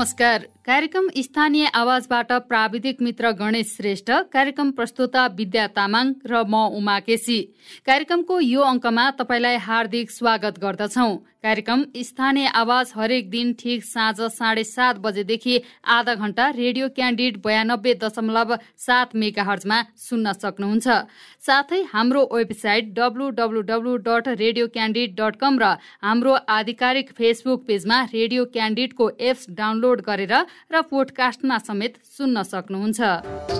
नमस्कार। कार्यक्रम स्थानीय आवाजबाट प्राविधिक मित्र गणेश श्रेष्ठ कार्यक्रम प्रस्तुता विद्या तामाङ र म उमा केसी। कार्यक्रमको यो अङ्कमा तपाईँलाई हार्दिक स्वागत गर्दछौ। कार्यक्रम स्थानीय आवाज हरेक दिन ठिक साँझ साढे सात बजेदेखि आधा घण्टा रेडियो क्यान्डिड बयानब्बे दशमलव सात मेगा हर्जमा सुन्न सक्नुहुन्छ। साथै हाम्रो website W dot radio candid dot com र हाम्रो आधिकारिक फेसबुक पेजमा रेडियो क्यान्डिडको एप्स डाउनलोड गरेर र पोडकास्टमा समेत सुन्न सक्नुहुन्छ।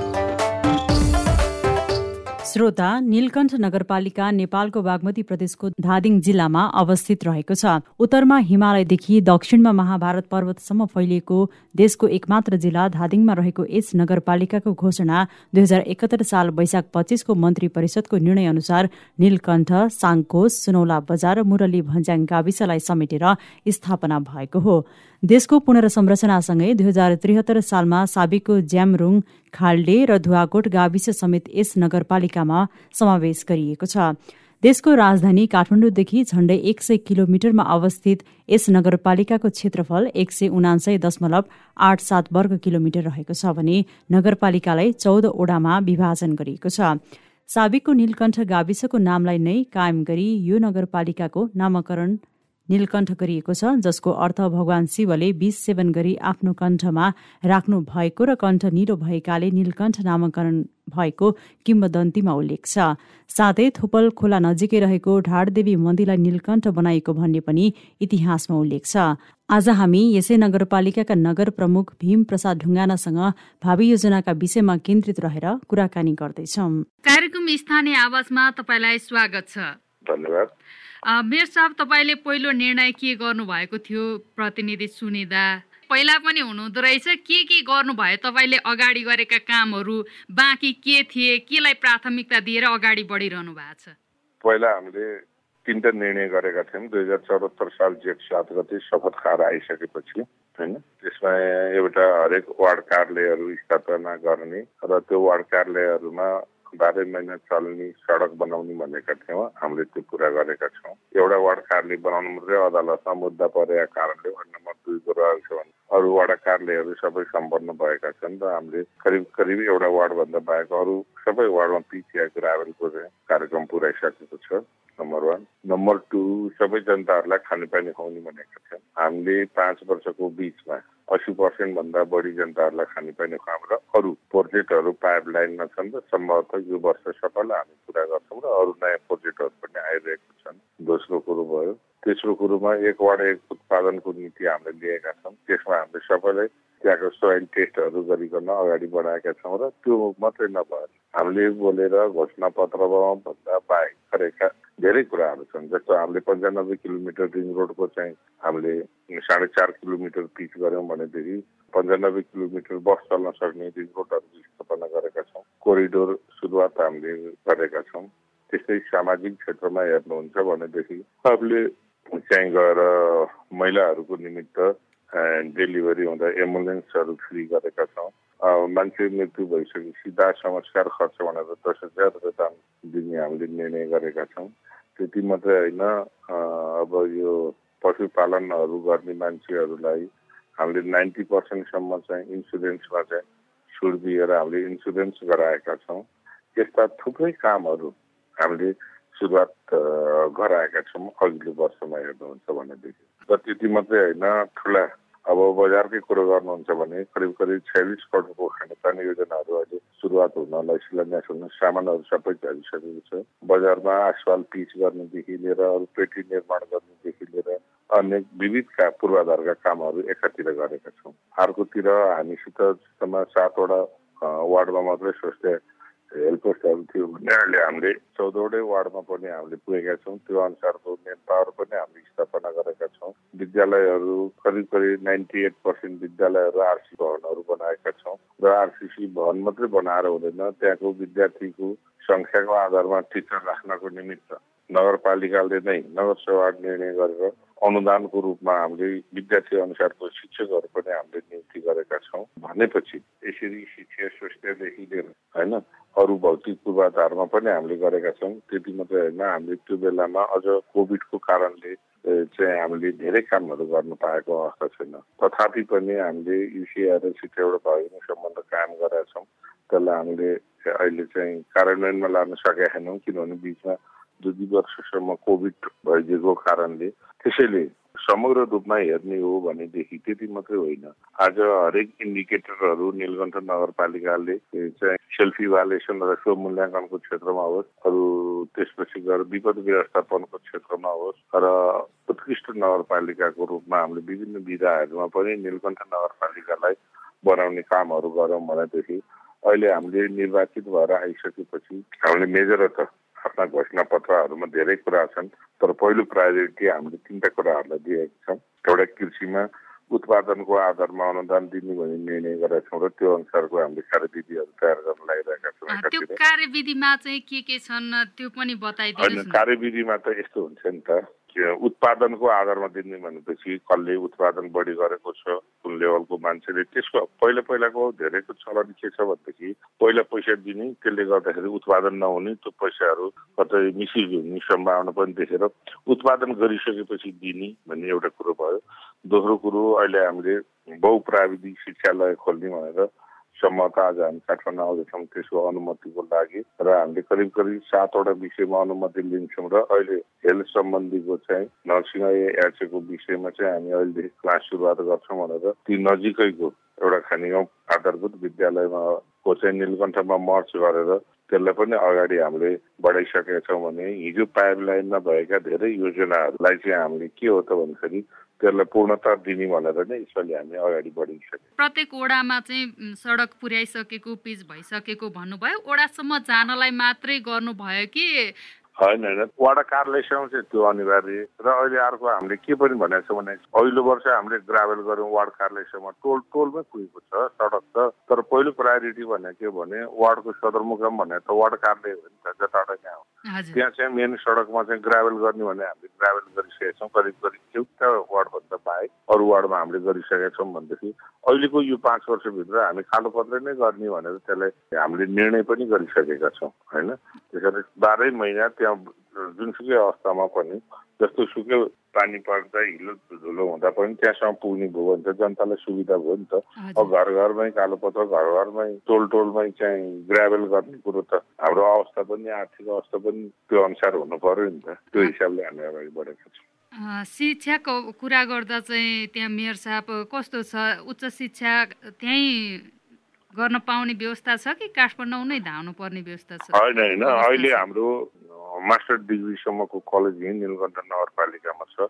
श्रोता नीलकण्ठ नगरपालिका नेपालको बागमती प्रदेशको धादिङ जिल्लामा अवस्थित रहेको छ। उत्तरमा हिमालयदेखि दक्षिणमा महाभारत पर्वतसम्म फैलिएको देशको एकमात्र जिल्ला धादिङमा रहेको यस नगरपालिकाको घोषणा दुई हजार एकहत्तर साल वैशाख पच्चिसको मन्त्री परिषदको निर्णय अनुसार नीलकण्ठ साङकोस सुनौला बजार मुरली भन्ज्याङ गाविसलाई समेटेर स्थापना भएको हो। देशको पुनर्संरचनासँगै दुई हजार त्रिहत्तर सालमा साबिकको ज्यामरुङ खाल्डे र धुवाकोट गाविस समेत यस नगरपालिकामा समावेश गरिएको छ। देशको राजधानी काठमाडौँदेखि झण्डै एक सय किलोमिटरमा अवस्थित यस नगरपालिकाको क्षेत्रफल एक सय उनासय दशमलव आठ सात वर्ग किलोमिटर रहेको छ भने नगरपालिकालाई चौध ओडामा विभाजन गरिएको छ। साबिकको नीलकण्ठ गाविसको नामलाई नै कायम गरी यो नगरपालिकाको नामकरण नीलकण्ठ गरिएको छ जसको अर्थ भगवान शिवले विष सेवन गरी आफ्नो कण्ठमा राख्नु भएको र कण्ठ निलो भएकाले नीलकण्ठ नामकरण भएको किम्बदन्तीमा उल्लेख छ। साथै थोपल खोला नजिकै रहेको ढाडदेवी मन्दिरलाई नीलकण्ठ बनाइएको भन्ने पनि इतिहासमा उल्लेख छ। आज हामी यसै नगरपालिकाका नगर प्रमुख भीम प्रसाद ढुङ्गानासँग भावी योजनाका विषयमा केन्द्रित रहेर कुराकानी गर्दैछौ। कार्यक्रम स्थानीय आवाजमा तपाईँलाई स्वागत छ। धन्यवाद। मेयर साहब तपाईँले पहिलो निर्णय के गर्नुभएको थियो? प्रतिनिधि सुनिँदा। पहिला पनि हुनुहुँदो रहेछ। के के गर्नुभयो? तपाईँले अगाडि गरेका कामहरू बाँकी के थिए? केलाई प्राथमिकता दिएर अगाडि बढिरहनु भएको छ? पहिला हामीले तिनवटा निर्णय गरेका थियौँ। दुई हजार चौहत्तर साल जेठ सात गते शपथ खाएर आइसकेपछि होइन? त्यसमा एउटा हरेक वार्ड कार्यालयहरू स्थापना गर्ने र त्यो वार्ड कार्यालयहरूमा बाह्रै महिना चल्ने सडक बनाउने भनेका थियौँ। हामीले त्यो पुरा गरेका छौँ। एउटा वार्ड कार्यालय बनाउनु मात्रै अदालतमा मुद्दा परेका कारणले वार्ड नम्बर दुईको रहेको छ भने अरू वडा कार्यालयहरू सबै सम्पन्न भएका छन् र हामीले करिब करिब एउटा वार्डभन्दा बाहेक अरू सबै वार्डमा पिच या ग्राभेलको कार्यक्रम पुऱ्याइसकेको छ नम्बर वान. नम्बर टू सबै जनताहरूलाई खानेपानी खुवाउने भनेका छन्। हामीले पाँच वर्षको बिचमा अस्सी पर्सेन्टभन्दा बढी जनताहरूलाई खानेपानी खुवाम र अरू प्रोजेक्टहरू पाइप लाइनमा छन् र सम्भवतः यो वर्ष सबैलाई हामी पुरा गर्छौँ र अरू नयाँ प्रोजेक्टहरू पनि आइरहेको छन्। दोस्रो कुरो भयो तेस्रो कुरोमा एक वार्ड एक उत्पादनको नीति हामीले लिएका छौँ। त्यसमा हामीले सबैलाई त्यहाँको सोइल टेस्टहरू गरिकन अगाडि बढाएका छौँ र त्यो मात्रै नभएर हामीले बोलेर घोषणा पत्रमा भन्दा बाहेक गरेका धेरै कुराहरू छन् जस्तो हामीले पन्चानब्बे किलोमिटर रिङ रोडको चाहिँ हामीले साढे चार किलोमिटर पिच गऱ्यौँ भनेदेखि पन्चानब्बे किलोमिटर बस चल्न सक्ने रिङ रोडहरू स्थापना गरेका छौँ। कोरिडोर सुरुवात हामीले गरेका छौँ। त्यस्तै सामाजिक क्षेत्रमा हेर्नुहुन्छ भनेदेखि हामीले चाहिँ गएर महिलाहरूको निमित्त डेलिभरी हुँदा एम्बुलेन्सहरू फ्री गरेका छौँ। मान्छे मृत्यु भइसकेपछि दाह संस्कार खर्च भनेर दस हजार रुपियाँ दाम दिने हामीले निर्णय गरेका छौँ। त्यति मात्रै होइन अब यो पशुपालनहरू गर्ने मान्छेहरूलाई हामीले नाइन्टी पर्सेन्टसम्म चाहिँ इन्सुरेन्समा चाहिँ छुट दिएर हामीले इन्सुरेन्स गराएका छौँ। यस्ता थुप्रै कामहरू हामीले सुरुवात गराएका छौँ। अघिल्लो वर्षमा हेर्नुहुन्छ भनेदेखि। र त्यति मात्रै होइन ठुला अब बजारकै कुरो गर्नुहुन्छ भने करिब करिब छयालिस करोडको खानेपानी योजनाहरू अहिले सुरुवात हुनलाई शिलान्यास हुन सामानहरू सबै झरिसकेको छ। बजारमा आसपाल पिच गर्नेदेखि लिएर अरू पेटी निर्माण गर्नेदेखि लिएर अन्य विविध पूर्वाधारका कामहरू एकातिर गरेका छौँ। अर्कोतिर हामीसित सातवटा वार्डमा मात्रै स्वास्थ्य हेल्थ पोस्टहरू थियो अहिले हामीले चौधवटै वार्डमा पनि हामीले पुगेका छौँ त्यो अनुसारको मेन पावर पनि हामीले स्थापना गरेका छौँ विद्यालयहरू करिब करिब नाइन्टी एट पर्सेन्ट विद्यालयहरू आरसी भवनहरू बनाएका छौँ र आरसिसी भवन मात्रै बनाएर हुँदैन त्यहाँको विद्यार्थीको सङ्ख्याको आधारमा टिचर राख्नको निमित्त नगरपालिकाले नै नगर सेवा निर्णय गरेर अनुदानको रूपमा हामीले विद्यार्थी अनुसारको शिक्षकहरू पनि हामीले नियुक्ति गरेका छौँ। भनेपछि यसरी शिक्षा स्वास्थ्यदेखि लिएर होइन अरू भौतिक पूर्वाधारमा पनि हामीले गरेका छौँ। त्यति मात्रै होइन हामीले त्यो बेलामा अझ कोभिडको कारणले चाहिँ हामीले धेरै कामहरू गर्न पाएको अवस्था छैन। तथापि पनि हामीले युसिआर र शिक्षाबाट भएको सम्बन्ध कायम गरेका छौँ। त्यसलाई हामीले अहिले चाहिँ कार्यान्वयनमा लान सकेका छैनौँ किनभने बिचमा दुई दुई वर्षसम्म कोभिड भइदिएको कारणले त्यसैले समग्र रूपमा हेर्ने हो भनेदेखि त्यति मात्रै होइन। आज हरेक इन्डिकेटरहरू नीलकण्ठ नगरपालिकाले चाहिँ सेल्फी भालेसन र स्वमूल्याङ्कनको क्षेत्रमा होस् अरू त्यसपछि गएर विपद व्यवस्थापनको क्षेत्रमा होस् र उत्कृष्ट नगरपालिकाको रूपमा हामीले विभिन्न विधाहरूमा पनि नीलकण्ठ नगरपालिकालाई बनाउने कामहरू गरौँ भनेदेखि अहिले हामीले निर्वाचित भएर आइसकेपछि हामीले मेजर त आफ्ना घोषणा पत्रहरूमा धेरै कुरा छन् तर पहिलो प्रायोरिटी हामीले तिनवटा कुराहरूलाई दिएका छौँ एउटा कृषिमा उत्पादनको आधारमा अनुदान दिने भन्ने निर्णय गरेका छौँ र त्यो अनुसारको हामीले कार्यविधिहरू तयार गर्न लागिरहेका छौँ त्यो कार्यविधिमा चाहिँ के के छन् त्यो पनि बताइदिनु कार्यविधिमा त यस्तो हुन्छ नि त उत्पादनको आधारमा दिने भनेपछि कसले उत्पादन बढी गरेको छ कुन लेभलको मान्छेले? त्यसको पहिला पहिलाको धेरैको चलन के छ भनेदेखि पहिला पैसा दिने त्यसले गर्दाखेरि उत्पादन नहुने त्यो पैसाहरू कतै मिसयुज हुने सम्भावना पनि देखेर उत्पादन गरिसकेपछि दिने भन्ने एउटा कुरो भयो। दोस्रो कुरो अहिले हामीले बहुप्राविधिक शिक्षालय खोल्ने भनेर सम्मका आज हामी काठमाडौँ आउँदैछौँ त्यसको अनुमतिको लागि र हामीले करिब करिब सातवटा विषयमा अनुमति लिन्छौँ र अहिले हेल्थ सम्बन्धीको चाहिँ नर्सिङ एचएको विषयमा चाहिँ हामी अहिलेदेखि क्लास सुरुवात गर्छौँ भनेर ती नजिकैको एउटा खानेगाउँ आधारभूत विद्यालयमा को चाहिँ निलकण्ठमा मर्च गरेर त्यसलाई पनि अगाडि हामीले बढाइसकेका छौँ भने हिजो पाइपलाइनमा भएका धेरै योजनाहरूलाई चाहिँ हामीले के हो त भन्दाखेरि त्यसलाई पूर्णता दिने भनेर नै यसपालि हामी अगाडि बढिसक्यौँ। प्रत्येक ओडामा चाहिँ सडक पुर्याइसकेको पिच भइसकेको भन्नुभयो। ओडासम्म जानलाई मात्रै गर्नुभयो कि? होइन होइन। वडा कार्यालयसँग चाहिँ त्यो अनिवार्य। र अहिले अर्को हामीले के पनि भनेको छ भने अघिल्लो वर्ष हामीले ग्राभेल गऱ्यौँ वार्ड कार्यालयसम्म टोल टोलमै पुगेको छ सडक त। तर पहिलो प्रायोरिटी भनेको के भने वार्डको सदरमुकाम भने त वार्ड कार्यालय हो नि त जताबाट कहाँ हो। त्यहाँ चाहिँ मेन सडकमा चाहिँ ग्राभेल गर्ने भने हामीले ग्राभेल गरिसकेका छौँ करिब करिब एउटा वार्डभन्दा बाहेक अरू वार्डमा हामीले गरिसकेका छौँ भनेदेखि अहिलेको यो पाँच वर्षभित्र हामी कालोपत्र नै गर्ने भनेर त्यसलाई हामीले निर्णय पनि गरिसकेका छौँ होइन? त्यसरी बाह्रै महिना त्यहाँ जुनसुकै अवस्थामा पनि जस्तो सुकै पानी पर्दा हिलो धुलो हुँदा पनि त्यहाँसम्म पुग्ने भयो भने त जनतालाई सुविधा भयो नि त। अब घर घरमै कालोपत्र घर घरमै टोल टोलमै चाहिँ ग्राभेल गर्ने कुरो त हाम्रो अवस्था पनि आर्थिक अवस्था पनि त्यो अनुसार हुनु पर्यो नि त। त्यो हिसाबले हामी अगाडि बढेका छौँ। शिक्षाको कुरा गर्दा चाहिँ त्यहाँ मेयर साहब कस्तो छ? उच्च शिक्षा त्यहीँ गर्न पाउने व्यवस्था छ कि काठमाडौँ नै धाउनु पर्ने व्यवस्था छ? होइन होइन। अहिले हाम्रो मास्टर डिग्रीसम्मको कलेज यहीँ निलकण्ठ नगरपालिकामा छ।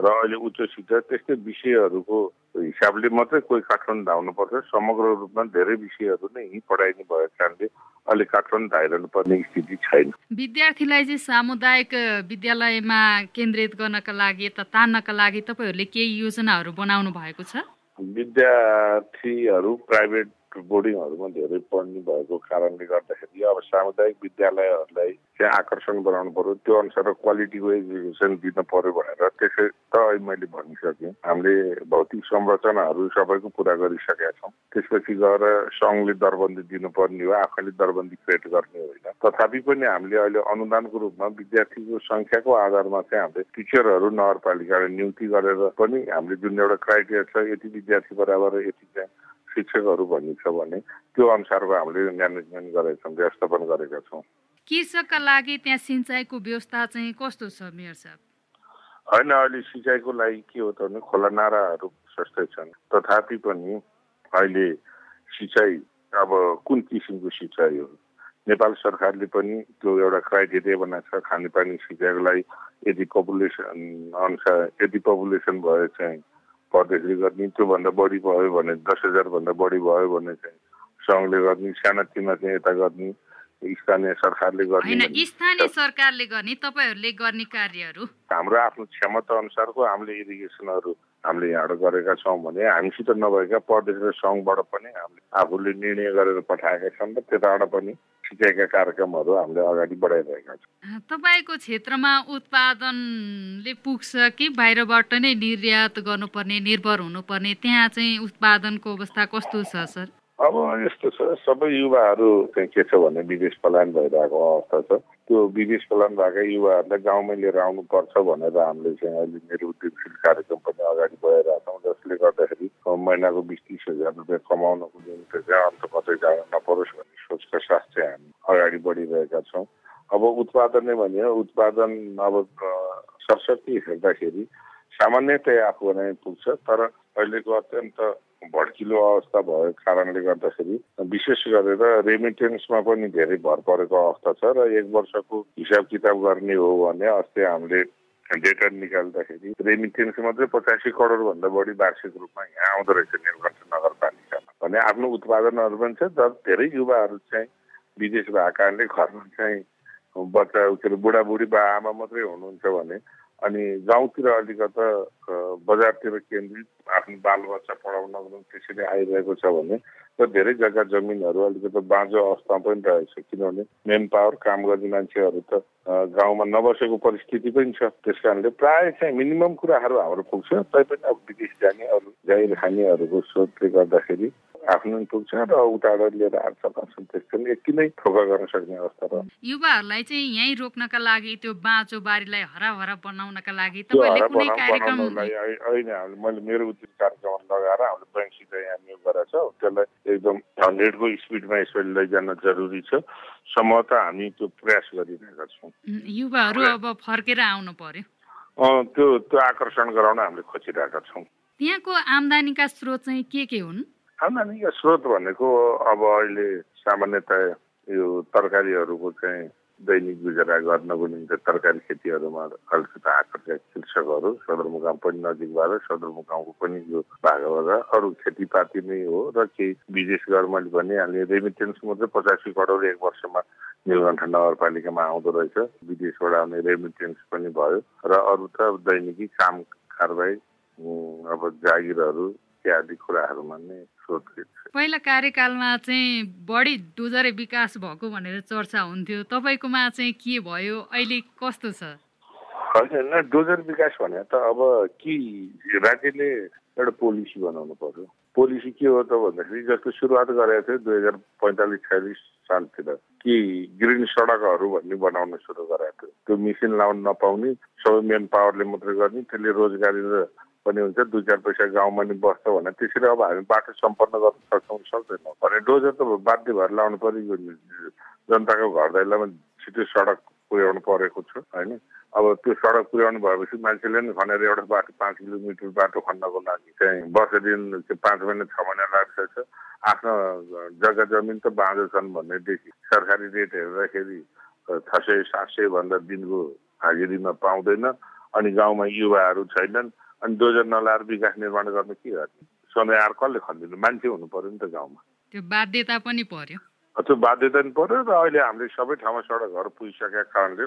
र अहिले उच्च शिक्षा त्यस्तै विषयहरूको हिसाबले मात्रै कोही काठमाडौँ धाउनु पर्छ समग्र रूपमा धेरै विषयहरू नै यहीँ पढाइने भएको कारणले अहिले काठमाडौँ धाइरहनु पर्ने स्थिति छैन। विद्यार्थीलाई चाहिँ सामुदायिक विद्यालयमा केन्द्रित गर्नका लागि त तान्नका लागि तपाईँहरूले केही योजनाहरू बनाउनु भएको छ? विद्यार्थीहरू प्राइभेट बोर्डिङहरूमा धेरै पढ्ने भएको कारणले गर्दाखेरि अब सामुदायिक विद्यालयहरूलाई चाहिँ आकर्षण बनाउनु पर्यो। त्यो अनुसार क्वालिटीको एजुकेसन दिन पर्यो भनेर त्यसै त मैले भनिसकेँ। हामीले भौतिक संरचनाहरू सबैको पुरा गरिसकेका छौँ। त्यसपछि गएर सङ्घले दरबन्दी दिनुपर्ने हो आफैले दरबन्दी क्रिएट गर्ने होइन। तथापि पनि हामीले अहिले अनुदानको रूपमा विद्यार्थीको सङ्ख्याको आधारमा चाहिँ हामीले टिचरहरू नगरपालिकाले नियुक्ति गरेर पनि हामीले जुन एउटा क्राइटेरिया छ यति विद्यार्थी बराबर यति चाहिँ शिक्षकहरू भन्ने छ भने त्यो अनुसारको हामीले म्यानेजमेन्ट गरेका छौँ व्यवस्थापन गरेका छौँ। कृषकका लागि त्यहाँ सिँचाइको व्यवस्था चाहिँ कस्तो छ मेयर साहब? होइन अहिले सिँचाइको लागि के हो त भने खोला नाराहरू सस्तै छन्। तथापि पनि अहिले सिँचाइ अब कुन किसिमको सिँचाइ हो? नेपाल सरकारले पनि त्यो एउटा क्राइटेरिया बनाएको छ खानेपानी सिँचाइको लागि यदि पपुलेसन अनुसार यदि पपुलेसन भयो चाहिँ परदेशले गर्ने त्योभन्दा बढी भयो भने दस हजारभन्दा बढी भयो भने चाहिँ सङ्घले गर्ने सानातिना चाहिँ यता गर्ने स्थानीय सरकारले गर्ने। स्थानीय सरकारले गर्ने तपाईँहरूले गर्ने कार्यहरू? हाम्रो आफ्नो क्षमता अनुसारको हामीले इरिगेसनहरू हामीले यहाँबाट गरेका छौँ भने हामीसित नभएका प्रदेश सङ्घबाट पनि हामीले आफूले निर्णय गरेर पठाएका छन् र त्यताबाट पनि सिकाएका कार्यक्रमहरू हामीले अगाडि बढाइरहेका छौँ। तपाईँको क्षेत्रमा उत्पादनले पुग्छ कि बाहिरबाट नै निर्यात गर्नुपर्ने निर्भर हुनुपर्ने? त्यहाँ चाहिँ उत्पादनको अवस्था कस्तो छ सर? अब यस्तो छ सबै युवाहरू चाहिँ के छ भने विदेश पलायन भइरहेको अवस्था छ। त्यो विदेश पलायन भएका युवाहरूलाई गाउँमै लिएर आउनुपर्छ भनेर हामीले चाहिँ अहिले मेरो उद्यमशील कार्यक्रम पनि अगाडि बढाइरहेका छौँ जसले गर्दाखेरि महिनाको बिस तिस हजार रुपियाँ कमाउनको निम्ति चाहिँ अन्त कतै जान नपरोस् भन्ने सोचका साथ चाहिँ हामी अगाडि बढिरहेका छौँ। अब उत्पादन नै भने उत्पादन अब सरस्वती हेर्दाखेरि सामान्यतया आफू नै पुग्छ तर अहिलेको अत्यन्त भड्किलो अवस्था भएको कारणले गर्दाखेरि विशेष गरेर रेमिटेन्समा पनि धेरै भर परेको अवस्था छ र एक वर्षको हिसाब किताब गर्ने हो भने अस्ति हामीले डेटा निकाल्दाखेरि रेमिटेन्स मात्रै पचासी करोडभन्दा बढी वार्षिक रूपमा यहाँ आउँदो रहेछ नीलकण्ठ नगरपालिकामा। भने आफ्नो उत्पादनहरू पनि छ तर धेरै युवाहरू चाहिँ विदेश भएको कारणले घरमा चाहिँ बच्चा के अरे बुढाबुढी बा आमा मात्रै हुनुहुन्छ भने अनि गाउँतिर अलिकता बजारतिर केन्द्रित आफ्नो बालबच्चा पढाउनको निम्ति त्यसरी आइरहेको छ भने र धेरै जग्गा जमिनहरू अलिकति बाँझो अवस्थामा पनि रहेछ। किनभने मेन पावर काम गर्ने मान्छेहरू त गाउँमा नबसेको परिस्थिति पनि छ। त्यस कारणले प्रायः चाहिँ मिनिमम कुराहरू हाम्रो पुग्छ। तैपनि अब विदेश जाने अरू जाहिर खानेहरूको स्रोतले गर्दाखेरि आफ्नो पुग्छ र उताबाट लिएर आर्छ लाग्छन् त्यसको पनि यति नै थोका गर्न सक्ने अवस्था र युवाहरूलाई चाहिँ यहीँ रोक्नका लागि त्यो बाँचो बारीलाई हराभरा बनाउनका लागि तपाईँले कुनै कार्यक्रम होइन मैले मेरो उचित कार्यक्रम लगाएर हामीले ब्याङ्कसित यहाँ नियोग गरेका छौँ। त्यसलाई एकदम हन्ड्रेडको स्पिडमा यसरी लैजान जरुरी छ। सम्भवतः हामी त्यो प्रयास गरिरहेका छौँ। युवाहरू अब फर्केर आउनु पर्यो। त्यो त्यो आकर्षण गराउन हामीले खोजिरहेका छौँ। त्यहाँको आम्दानीका स्रोत चाहिँ के के हुन्? आम्दानीका स्रोत भनेको अब अहिले सामान्यतया यो तरकारीहरूको चाहिँ दैनिक गुजारा गर्नको निम्ति तरकारी खेतीहरूमा अलिकति आकर्षक कृषकहरू सदरमुकाम पनि नजिकबाट सदरमुकामको पनि यो भागबाट अरू खेतीपाती नै हो र केही विदेश गएर मैले भनिहालेँ रेमिटेन्स मात्रै पचासी करोड एक वर्षमा नीलकण्ठ नगरपालिकामा आउँदो रहेछ। विदेशबाट आउने रेमिटेन्स पनि भयो र अरू त दैनिकी काम कारवाही अब जागिरहरू इत्यादि कुराहरूमा नै पहिला कार्यकालमा चाहिँ बढी डोजरे विकास भएको भनेर चर्चा हुन्थ्यो। तपाईँकोमा चाहिँ के भयो? अहिले कस्तो छ? होइन डोजर विकास भने त अब कि राज्यले एउटा पोलिसी बनाउनु पर्यो? पोलिसी के हो त भन्दाखेरि जस्तो सुरुवात गरेको थियो दुई हजार पैँतालिस छयालिस सालतिर कि ग्रिन सडकहरू भन्ने बनाउन सुरु गराएको थियो। त्यो मेसिन लाउन नपाउने सबै मेन पावरले मात्रै गर्ने त्यसले रोजगारी र पनि हुन्छ दुई चार पैसा गाउँमा नि बस्छ भने त्यसरी अब हामी बाटो सम्पन्न गर्न सक्छौँ सक्दैनौँ। भने डोजर त बाध्य भएर लाउनु पऱ्यो जनताको घर दैलोमा छिटो सडक पुर्याउनु परेको छ होइन? अब त्यो सडक पुर्याउनु भएपछि मान्छेले नि खनेर एउटा बाटो पाँच किलोमिटर बाटो खन्नको लागि चाहिँ वर्ष दिन पाँच महिना छ महिना लाग्छ। आफ्नो जग्गा जमिन त बाँझो छन् भन्नेदेखि सरकारी रेट हेर्दाखेरि छ सय सात सय भन्दा दिनको हाजिरीमा पाउँदैन। अनि गाउँमा युवाहरू छैनन्। अनि डोजर नलाएर विकास निर्माण गर्न के गर्ने? आएर कसले खनिदिनु मान्छे हुनु पर्यो नि त गाउँमा। त्यो बाध्यता पनि पर्यो। त्यो बाध्यता पनि पर्यो र अहिले हामीले सबै ठाउँमा सडकहरू पुगिसकेका कारणले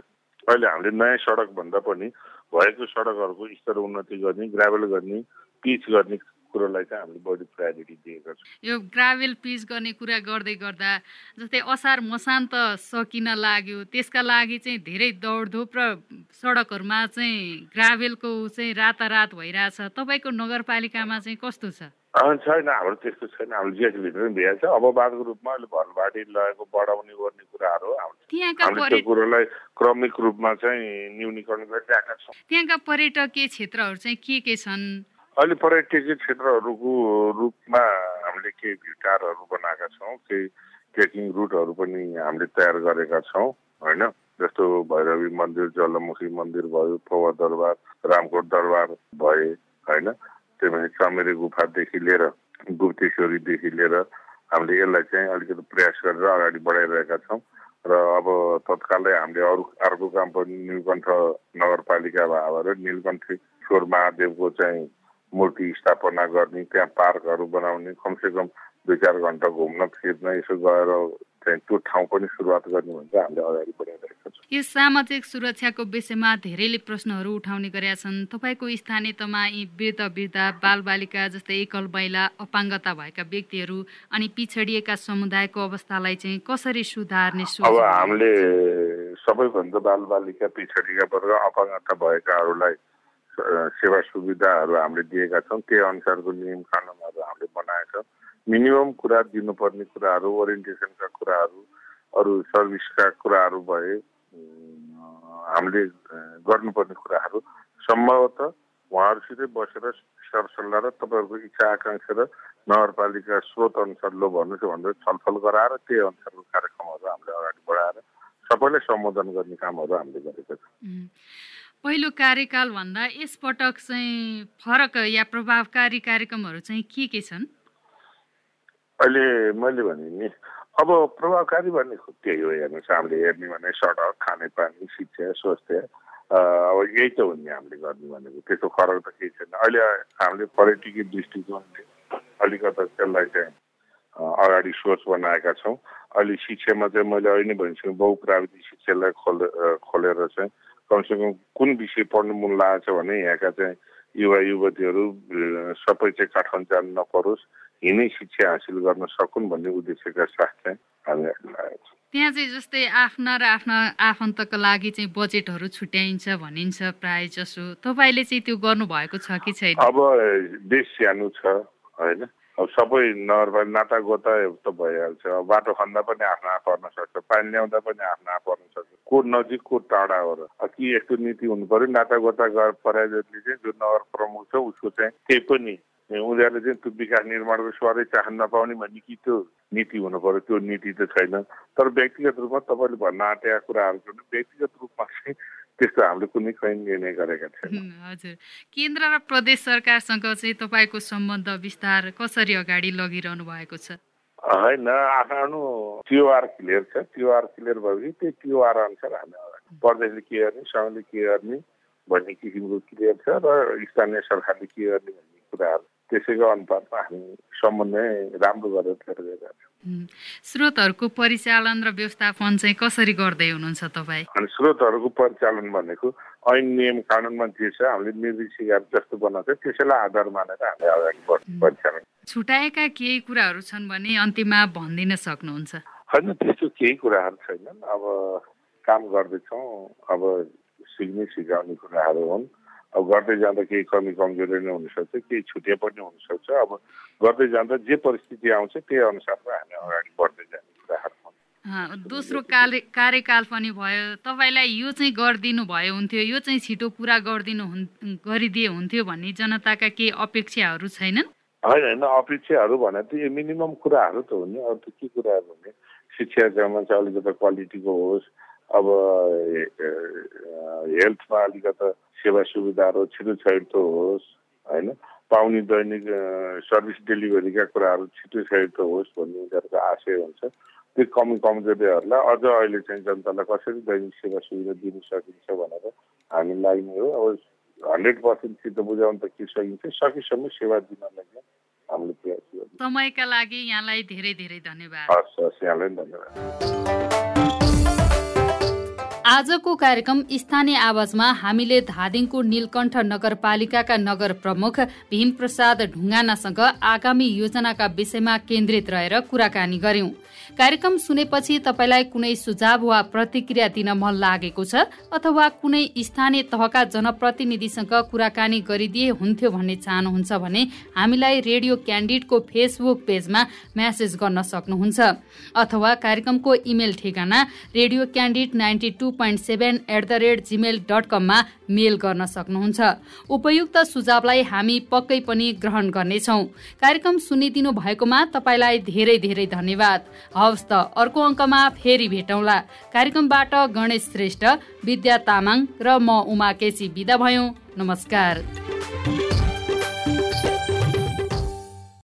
अहिले हामीले नयाँ सडक भन्दा पनि भएको सडकहरूको स्तर उन्नति गर्ने ग्राभल गर्ने पिच गर्ने कुरोलाई चाहिँ हामीले बढी प्रायोरिटी दिएका छौँ। यो ग्राभेल पिच गर्ने कुरा गर्दै गर्दा जस्तै असार मसान्त सकिन लाग्यो त्यसका लागि चाहिँ धेरै दौडधुप र सडकहरूमा चाहिँ ग्राभेलको चाहिँ रातारात भइरहेछ। तपाईँको नगरपालिकामा चाहिँ कस्तो छ? छैन हाम्रो त्यस्तो छैन। हाम्रो जिएसले पनि भ्याएको छ। अब बादको रूपमा अहिले भरभाडी लगेको बढाउने गर्ने कुराहरू त्यो कुरोलाई क्रमिक रूपमा चाहिँ न्यूनीकरण गरिरहेका छौँ। त्यहाँका पर्यटकीय क्षेत्रहरू चाहिँ के के छन्? अहिले पर्यटकीय क्षेत्रहरूको रूपमा हामीले केही भिटारहरू बनाएका छौँ केही ट्रेकिङ रुटहरू पनि हामीले तयार गरेका छौँ होइन? जस्तो भैरवी मन्दिर जलमुखी मन्दिर भयो पौवा दरबार रामकोट दरबार भए होइन? त्यसपछि चमेरे गुफादेखि लिएर गुप्तेश्वरीदेखि लिएर हामीले यसलाई चाहिँ अलिकति प्रयास गरेर अगाडि बढाइरहेका छौँ। र अब तत्कालै हामीले अरू अर्को काम पनि नीलकण्ठ नगरपालिका भएर नीलकण्ठेश्वर महादेवको चाहिँ मूर्ति स्थापना गर्ने त्यहाँ पार्कहरू बनाउने कमसेकम दुई चार घन्टा घुम्न फिर्न यसो गएर चाहिँ त्यो ठाउँ पनि सुरुवात गर्ने हामीले अगाडि बढाइरहेका छौँ। यो सामाजिक सुरक्षाको विषयमा धेरैले प्रश्नहरू उठाउने गरेका छन्। तपाईँको स्थानीय तमा यी वृद्ध वृद्धा बालबालिका जस्तै एकल महिला अपाङ्गता भएका व्यक्तिहरू अनि पिछडिएका समुदायको अवस्थालाई चाहिँ कसरी सुधार्ने अब हामीले सबैभन्दा बालबालिका पिछडिएका वर्ग अपाङ्गता भएकाहरूलाई सेवा सुविधाहरू हामीले दिएका छौँ। त्यही अनुसारको नियम कानुनहरू हामीले बनाएका छौँ। मिनिमम कुरा दिनुपर्ने कुराहरू ओरिएन्टेसनका कुराहरू अरू सर्भिसका कुराहरू भए हामीले गर्नुपर्ने कुराहरू सम्भवतः उहाँहरूसितै बसेर सरसल्लाह र तपाईँहरूको इच्छा आकाङ्क्षा र नगरपालिका स्रोत अनुसार लो भन्नुहोस् भनेर छलफल गराएर त्यही अनुसारको कार्यक्रमहरू हामीले अगाडि बढाएर सबैलाई सम्बोधन गर्ने कामहरू हामीले गरेका छौँ। पहिलो कार्यकाल भन्दा यसपटक चाहिँ फरक या प्रभावकारी कार्यक्रमहरू चाहिँ के के छन्? अहिले मैले भने नि अब प्रभावकारी भन्ने त्यही हो हेर्नुहोस् हामीले हेर्ने भने सडक खानेपानी शिक्षा स्वास्थ्य अब यही त हो नि हामीले गर्ने भनेको त्यस्तो फरक त केही छैन। अहिले हामीले पर्यटकीय दृष्टिकोणले अलिकति त्यसलाई चाहिँ अगाडि सोच बनाएका छौँ। अहिले शिक्षामा चाहिँ मैले अहिले भनिसकेँ बहुप्राविधिक शिक्षालाई खोले खोलेर चाहिँ कमसेकम कुन विषय पढ्नु मन लागेको छ भने यहाँका चाहिँ युवा युवतीहरू सबै चाहिँ काठमाडौँ जानु नपरोस् यिनै शिक्षा हासिल गर्न सकुन् भन्ने उद्देश्यका साथ चाहिँ हामी लागेको छौँ। त्यहाँ चाहिँ जस्तै आफ्ना र आफ्ना आफन्तको लागि चाहिँ बजेटहरू छुट्याइन्छ भनिन्छ प्राय जसो तपाईँले चाहिँ त्यो गर्नुभएको छ कि छैन? अब देश सानो छ होइन? अब सबै नगरपालिका नाता गोता त भइहाल्छ। अब बाटो खन्दा पनि आफ्ना पर्न सक्छ पानी ल्याउँदा पनि आफ्ना पर्न सक्छ। को नजिक को टाढा हो र। कि यस्तो नीति हुनु पर्यो नाता गोता पराइजतले चाहिँ जो नगर प्रमुख छ उसको चाहिँ केही पनि उनीहरूले चाहिँ त्यो विकास निर्माणको स्वरै चाहन नपाउने भन्ने कि त्यो नीति हुनु पर्यो त्यो नीति त छैन। तर व्यक्तिगत रूपमा तपाईँले भन्न आँटेका कुराहरू व्यक्तिगत रूपमा चाहिँ त्यस्तो हामीले कुनै कहीँ निर्णय गरेका छैन हजुर। केन्द्र र प्रदेश सरकारसँग चाहिँ तपाईँको सम्बन्ध विस्तार कसरी अगाडि लगिरहनु भएको छ? होइन आफ्नो टिओआर क्लियर छ। टिओआर क्लियर भएपछि त्यही टिओआर अनुसार हामी प्रदेशले के गर्ने सङ्घले के गर्ने भन्ने किसिमको क्लियर छ र स्थानीय सरकारले के गर्ने भन्ने कुराहरू त्यसैको अनुपातमा हामी समन्वय राम्रो गरेर गएका छौँ। स्रोतहरूको परिचालन र व्यवस्थापन चाहिँ कसरी गर्दै हुनुहुन्छ तपाईँ? अनि स्रोतहरूको परिचालन भनेको ऐन नियम कानुनमा जे छ हामीले निर्देशिका जस्तो बनाउँछ त्यसैलाई आधार मानेर हामी अगाडि बढ्छौँ परिचालन छुट्याएका केही कुराहरू छन् भने अन्तिममा भनिदिन सक्नुहुन्छ? होइन त्यस्तो केही कुराहरू छैनन्। अब काम गर्दैछौँ। अब सिक्ने सिकाउने कुराहरू हुन्। अब गर्दै जाँदा केही कमी कमजोरी नै हुनसक्छ केही छुट्या पनि हुनसक्छ अब गर्दै जाँदा जे परिस्थिति आउँछ त्यही अनुसारमा हामी अगाडि बढ्दै जाने कुराहरू दोस्रो कार्य कार्यकाल पनि भयो। तपाईँलाई यो चाहिँ गरिदिनु भयो हुन्थ्यो यो चाहिँ छिटो पुरा गरिदिनु हुन् गरिदिए हुन्थ्यो भन्ने जनताका केही अपेक्षाहरू छैनन्? होइन होइन अपेक्षाहरू भने त यो मिनिमम कुराहरू त हो नि। अरू त के कुराहरू हुने शिक्षामा चाहिँ अलिकति क्वालिटीको होस् अब हेल्थमा अलिकति सेवा सुविधाहरू छिटो छिटो होस् होइन? पाउने दैनिक सर्भिस डेलिभरीका कुराहरू छिटो छिटो होस् भन्ने उनीहरूको आशय हुन्छ। त्यो कमी कमजोरीहरूलाई अझ अहिले चाहिँ जनतालाई कसरी दैनिक सेवा सुविधा दिन सकिन्छ भनेर हामी लाग्ने हो। अब हन्ड्रेड पर्सेन्ट सित बुझाउनु त के सकिन्छ? सकेसम्म सेवा दिनलाई हामीले प्रयास गर्छौँ। समयका लागि यहाँलाई धेरै धेरै धन्यवाद। हस् हस् यहाँलाई धन्यवाद। आजको कार्यक्रम स्थानीय आवाजमा हामीले धादिङको नीलकण्ठ नगरपालिकाका नगर प्रमुख भीमप्रसाद ढुङ्गानासँग आगामी योजनाका विषयमा केन्द्रित रहेर कुराकानी गर्यौं। कार्यक्रम सुनेपछि तपाईँलाई कुनै सुझाव वा प्रतिक्रिया दिन मन लागेको छ अथवा कुनै स्थानीय तहका जनप्रतिनिधिसँग कुराकानी गरिदिए हुन्थ्यो भन्ने चाहनुहुन्छ भने हामीलाई रेडियो क्यान्डिडको फेसबुक पेजमा म्यासेज गर्न सक्नुहुन्छ। अथवा कार्यक्रमको इमेल ठेगाना radio candid ninety two point seven eight the rate Gmail dot कममा मेल गर्न सक्नुहुन्छ। उपयुक्त सुझावलाई हामी पक्कै पनि ग्रहण गर्नेछौ। कार्यक्रम सुनिदिनु भएकोमा तपाईँलाई धेरै धेरै धन्यवाद। हवस् त अर्को अङ्कमा फेरि भेटौँला। कार्यक्रमबाट गणेश श्रेष्ठ विद्या तामाङ र म उमा केसी बिदा भयौँ। नमस्कार।